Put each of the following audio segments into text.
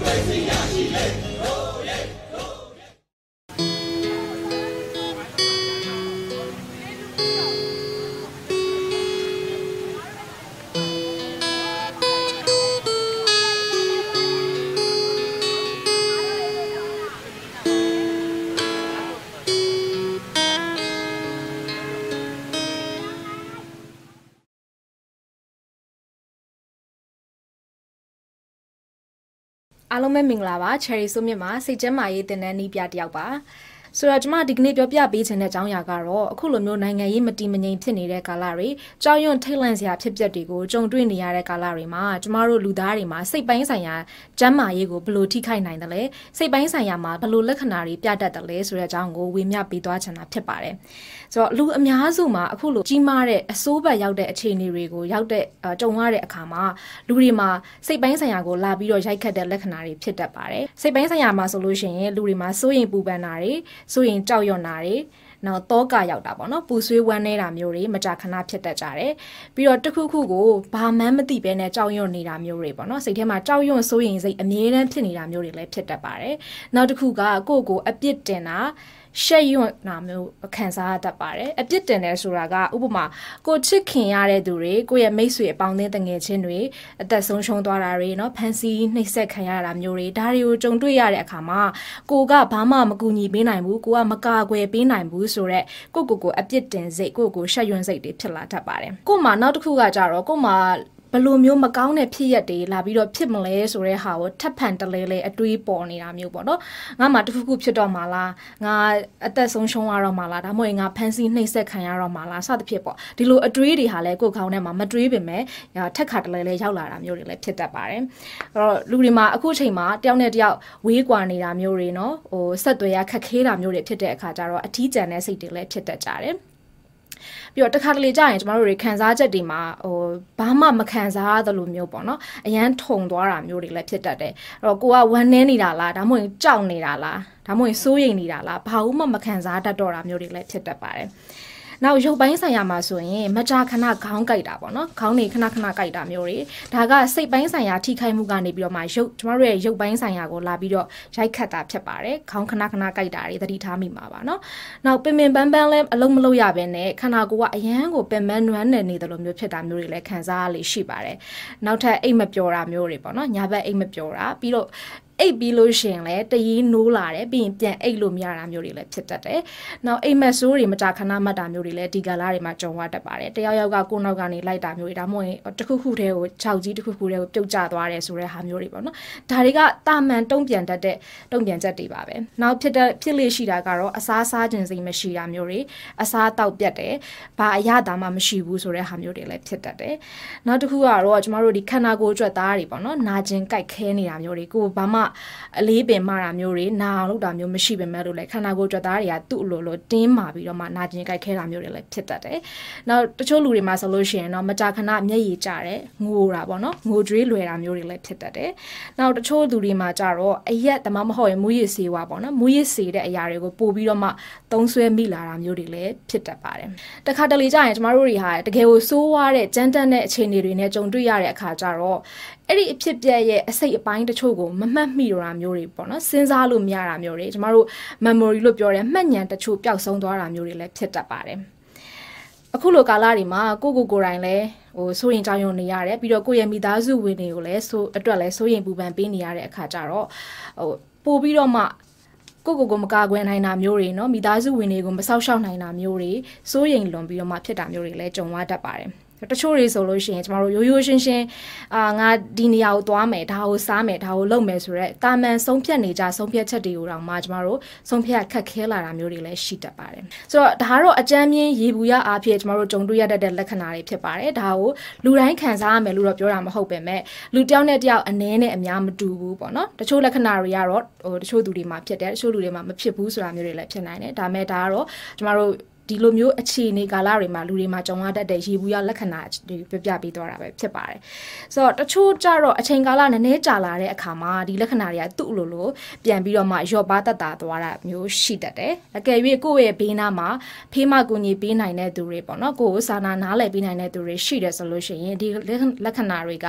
我们是亚洲。 အားလုံးပဲမင်္ဂလာပါ Cherry ဆိုမြင့်မှာစိတ်ကျန်းမာရေးတင်တဲ့နီးပြတယောက်ပါ ဆိုတော့ကျွန်မဒီကနေ့ပြောပြပေးခြင်းတဲ့အကြောင်းအရာကတော့အခုလိုမျိုးနိုင်ငံရေးမတည်မငြိမ်ဖြစ်နေတဲ့ကာလတွေကြောက်ရွံ့ထိတ်လန့်စရာဖြစ်ပျက်တွေကိုကြုံတွေ့နေရတဲ့ကာလတွေမှာကျမတို့လူသားတွေမှာစိတ်ပိုင်းဆိုင်ရာကျန်းမာရေးကိုဘယ်လိုထိခိုက်နိုင်တယ်လဲစိတ်ပိုင်းဆိုင်ရာမှာဘယ်လိုလက္ခဏာတွေပြတတ်တယ်လဲဆိုတဲ့အကြောင်းကိုဝေမျှပေးသွားချင်တာဖြစ်ပါတယ်ဆိုတော့လူအများစုမှာအခုလိုကြီးမားတဲ့အစိုးဘက်ရောက်တဲ့အခြေအနေတွေကိုရောက်တဲ့ကြုံရတဲ့အခါမှာလူတွေမှာစိတ်ပိုင်းဆိုင်ရာကိုလာပြီးတော့ရိုက်ခတ်တဲ့လက္ခဏာတွေဖြစ်တတ်ပါတယ်စိတ်ပိုင်းဆိုင်ရာမှာဆိုလို့ရှိရင်လူတွေမှာစိုးရိမ်ပူပန်တာတွေစိုးရင်ကြောက်ရွံ့တာတွေနောက်တောကရောက်တာပေါ့နော်ပူဆွေးဝမ်းနေတာမျိုးတွေမကြာခဏဖြစ်တတ်ကြတယ်ပြီးတော့တခုခုကိုဘာမှန်းမသိဘဲနဲ့ကြောက်ရွံ့နေတာမျိုးတွေပေါ့နော်စိတ်ထဲမှာကြောက်ရွံ့စိုးရင်စိတ်အမြဲတမ်းဖြစ်နေတာမျိုးတွေလည်းဖြစ်တတ်ပါတယ်နောက်တစ်ခုကကိုယ့်ကိုအပြစ်တင်တာ ရှက်ရွံ့နာမျိုးခံစားရတတ်ပါတယ်အပြစ်တင်တယ်ဆိုတာကဥပမာကိုချစ်ခင်ရတဲ့သူတွေကိုယ့်ရဲ့မိတ်ဆွေအပေါင်းအသင်းတငယ်ချင်းတွေအသက်ဆုံးရှုံးသွားတာတွေเนาะဖန်ဆီးနှိပ်စက်ခံရတာမျိုးတွေဒါတွေကိုကြုံတွေ့ရတဲ့အခါမှာကိုကဘာမှမကူညီပေးနိုင်ဘူးကိုကမကာကွယ်ပေးနိုင်ဘူးဆိုတော့ကိုကိုကိုအပြစ်တင်စိတ်ကိုကိုရှက်ရွံ့စိတ်တွေဖြစ်လာတတ်ပါတယ်ကို့မှာနောက်တစ်ခုကကြတော့ကို့မှာ ဘလို့မျိုးမကောင်းတဲ့ဖြစ်ရက်တွေလာပြီးတော့ဖြစ်မလဲဆိုတဲ့ဟာကိုထပ်ဖန်တလဲလဲအတွေးပေါ်နေတာမျိုးပေါ့နော်ငါမှတခုခုဖြစ်တော့မှလားငါအသက်ဆုံးရှုံးရတော့မှလားဒါမှမဟုတ်ငါဖန်ဆီးနှိပ်စက်ခံရတော့မှလားစသဖြင့်ပေါ့ဒီလိုအတွေးတွေဟာလဲကိုယ်ခေါင်းထဲမှာမတွေးပင်မဲ့ထက်ခါတလဲလဲရောက်လာတာမျိုးတွေလည်းဖြစ်တတ်ပါတယ်အဲ့တော့လူတွေမှာအခုချိန်မှာတယောက်နဲ့တယောက်ဝေးကွာနေတာမျိုးတွေနော်ဟိုဆက်သွယ်ရခက်ခဲတာမျိုးတွေဖြစ်တဲ့အခါကျတော့အထီးကျန်တဲ့စိတ်တွေလည်းဖြစ်တတ်ကြတယ် ပြီးတော့တခါတလေကြာရင်ကျမတို့တွေခံစားချက်တွေမှာဟိုဘာမှမခံစားရသလိုမျိုးပေါ့နော်အရန်ထုံသွားတာမျိုးတွေလည်းဖြစ်တတ်တယ်အဲ့တော့ကိုကဝမ်းနည်းနေတာလားဒါမှမဟုတ်ကြောက်နေတာလားဒါမှမဟုတ်စိုးရိမ်နေတာလားဘာမှမခံစားတတ်တော့တာမျိုးတွေလည်းဖြစ်တတ်ပါတယ် နောက်ရုပ်ပိုင်းဆိုင်ရာမှာဆိုရင်မကြာခဏခေါင်းကိုက်တာပေါ့နော်ခေါင်းတွေခဏခဏကိုက်တာမျိုးတွေဒါကစိတ်ပိုင်းဆိုင်ရာထိခိုက်မှုကနေပြီးတော့မှရုပ်ကျမတို့ရဲ့ရုပ်ပိုင်းဆိုင်ရာကိုလာပြီးတော့ရိုက်ခတ်တာဖြစ်ပါတယ်ခေါင်းခဏခဏကိုက်တာတွေသတိထားမိမှာပါနော်နောက်ပင်ပင်ပန်းပန်းလဲအလုံးမလုံးရဘဲနဲ့ခန္ဓာကိုယ်ကအရန်ကိုပင်ပန်းနွမ်းနယ်နေတယ်လို့မျိုးဖြစ်တာမျိုးတွေလည်းခံစားရလေရှိပါတယ်နောက်ထပ်အိတ်မပျော်တာမျိုးတွေပေါ့နော်ညာဘက်အိတ်မပျော်တာပြီးတော့ အိတ်ပြီးလို့ရှိရင်လည်းတရီးနိုးလာတယ်ပြီးရင်ပြန်အိတ်လို့မရတာမျိုးတွေလည်းဖြစ်တတ်တယ်။နောက်အိတ်မက်ဆိုးတွေမကြာခဏမှတ်တာမျိုးတွေလည်းဒီကလာတွေမှာကြုံရတတ်ပါတယ်။တယောက်ယောက်ကကိုယ်နောက်ကနေလိုက်တာမျိုးတွေဒါမှမဟုတ်တခုခုတည်းကိုခြောက်ကြီးတခုခုတည်းကိုပြုတ်ကျသွားတယ်ဆိုတဲ့ဟာမျိုးတွေပေါ့နော်။ဒါတွေကတာမန်တုံ့ပြန်တတ်တဲ့တုံ့ပြန်ချက်တွေပါပဲ။နောက်ဖြစ်တဲ့ဖြစ်လေရှိတာကတော့အစားစားခြင်းစိတ်မရှိတာမျိုးတွေအစားတောက်ပြတ်တယ်။ဘာအရသာမှမရှိဘူးဆိုတဲ့ဟာမျိုးတွေလည်းဖြစ်တတ်တယ်။နောက်တစ်ခုကတော့ကျမတို့ဒီခန္ဓာကိုယ်အတွက်သားတွေပေါ့နော်။နာကျင်ကြိုက်ခဲနေတာမျိုးတွေကိုဘာမှအလေးပင်မာတာမျိုးတွေနာအောင်လုပ်တာမျိုးမရှိပေမဲ့လို့လည်းခန္ဓာကိုယ်ကြွက်သားတွေကသူ့အလိုလိုတင်းမာပြီးတော့မှနာကျင်ကြိုက်ခဲတာမျိုးတွေလည်းဖြစ်တတ်တယ်။နောက်တချို့လူတွေမှာဆိုလို့ရှိရင်တော့မကြာခဏမျက်ရည်ကျတယ်ငိုတာပေါ့နော်ငိုကြွေးလွယ်တာမျိုးတွေလည်းဖြစ်တတ်တယ်။နောက်တချို့လူတွေမှာကြတော့အရက်တမမဟုတ်ရင်မူရည်စေဝါပေါ့နော်မူရည်စေတဲ့အရာတွေကိုပို့ပြီးတော့မှသုံးဆွဲမိလာတာမျိုးတွေလည်းဖြစ်တတ်ပါတယ်။တခါတလေကြာရင်ကျမတို့တွေဟာတကယ်ကိုစိုးဝါးတဲ့ကြမ်းတမ်းတဲ့အခြေအနေတွေနဲ့ကြုံတွေ့ရတဲ့အခါကျတော့ အဲ့ဒီအဖြစ်ပြက်ရဲ့အစိတ်အပိုင်းတချို့ကိုမမှတ်မိတော့တာမျိုးတွေပေါ့နော်စဉ်းစားလို့မရတာမျိုးတွေကျမတို့ memory လို့ပြောတယ်မှတ်ဉာဏ်တချို့ပျောက်ဆုံးသွားတာမျိုးတွေလည်းဖြစ်တတ်ပါတယ်အခုလိုကာလတွေမှာကိုကိုကိုယ်တိုင်လည်းဟိုစိုးရင်ကြောင်ရုံနေရတယ်ပြီးတော့ကိုယ့်ရဲ့မိသားစုဝင်တွေကိုလည်းဆိုအတွက်လည်းစိုးရင်ပူပန်ပေးနေရတဲ့အခါကျတော့ဟိုပို့ပြီးတော့မှကိုကိုကိုမကာကွယ်နိုင်တာမျိုးတွေเนาะမိသားစုဝင်တွေကိုမဆောက်ရှောက်နိုင်တာမျိုးတွေစိုးရင်လွန်ပြီးတော့မှဖြစ်တာမျိုးတွေလည်းကြုံရတတ်ပါတယ် တချို့တွေဆိုလို့ရှိရင်ကျမတို့ရိုးရိုးရှင်းရှင်းအာငါဒီနေရာကိုသွားမယ်ဒါကိုစားမယ်ဒါကိုလုပ်မယ်ဆိုတော့တာမန်ဆုံးဖြတ်နေကြဆုံးဖြတ်ချက်တွေကိုတော့မှကျမတို့ဆုံးဖြတ်ခက်ခဲလာတာမျိုးတွေလည်းရှိတတ်ပါတယ်ဆိုတော့ဒါကတော့အကြမ်းမြင်ရေဘူးရအားဖြင့်ကျမတို့ကြုံတွေ့ရတတ်တဲ့လက္ခဏာတွေဖြစ်ပါတယ်ဒါကိုလူတိုင်းခံစားရမယ်လို့တော့ပြောတာမဟုတ်ပဲမဲ့လူတစ်ယောက်နဲ့တစ်ယောက်အနည်းနဲ့အများမတူဘူးပေါ့နော်တချို့လက္ခဏာတွေကတော့ဟိုတချို့သူတွေမှာဖြစ်တယ်တချို့လူတွေမှာမဖြစ်ဘူးဆိုတာမျိုးတွေလည်းဖြစ်နိုင်တယ်ဒါမဲ့ဒါကတော့ကျမတို့ ဒီလိုမျိုးအခြေအနေကာလတွေမှာလူတွေမှာကြုံရတတ်တဲ့ရေဘူးရလက္ခဏာတွေပြပြပေးသွားတာပဲဖြစ်ပါတယ်ဆိုတော့တချို့ကြတော့အချိန်ကာလနည်းနည်းကြာလာတဲ့အခါမှာဒီလက္ခဏာတွေကသူ့လိုလိုပြန်ပြီးတော့မှရော့ပါတတ်တာသွားတာမျိုးရှိတတ်တယ်အကယ်၍ကိုယ့်ရဲ့ဘေးနားမှာဖေးမကူညီပေးနိုင်တဲ့သူတွေပေါ့နော်ကိုယ်ကိုစာနာနားလည်ပေးနိုင်တဲ့သူတွေရှိတယ်ဆိုလို့ရှိရင်ဒီလက္ခဏာတွေက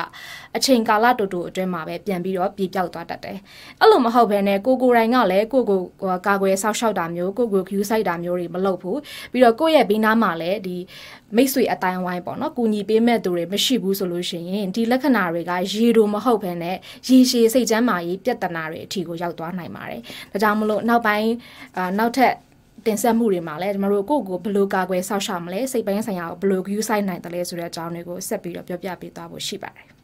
အချိန်ကာလတူတူအတွင်းမှာပဲပြန်ပြီးတော့ပြေပြောက်သွားတတ်တယ်အဲ့လိုမဟုတ်ဘဲနဲ့ကိုကိုယ်တိုင်ကလည်းကိုကိုကာကွယ်ဆောက်ရှောက်တာမျိုးကိုကို view site တာမျိုးတွေမလုပ်ဘူးပြီးတော့ကိုယ့်ရဲ့ဘေးနားမှာလည်းဒီမိတ်ဆွေအတိုင်းဝိုင်းပေါ့နော်ကူညီပေးမဲ့သူတွေမရှိဘူးဆိုလို့ရှိရင်ဒီလက္ခဏာတွေကရေတိုမဟုတ်ဘဲနဲ့ရေရှည်စိတ်ချမ်းမာရေးပြဿနာတွေအထီကိုရောက်သွားနိုင်ပါတယ်ဒါကြောင့်မလို့နောက်ပိုင်းအာနောက်ထပ်တင်ဆက်မှုတွေမှာလည်းကျမတို့ကိုယ့်ကိုဘယ်လိုကာကွယ်ဆောက်ရှောက်မလဲစိတ်ပိုင်းဆိုင်ရာကိုဘယ်လို view site နိုင်တယ်လဲဆိုတဲ့အကြောင်းတွေကိုဆက်ပြီးတော့ပြောပြပေးသွားဖို့ရှိပါတယ်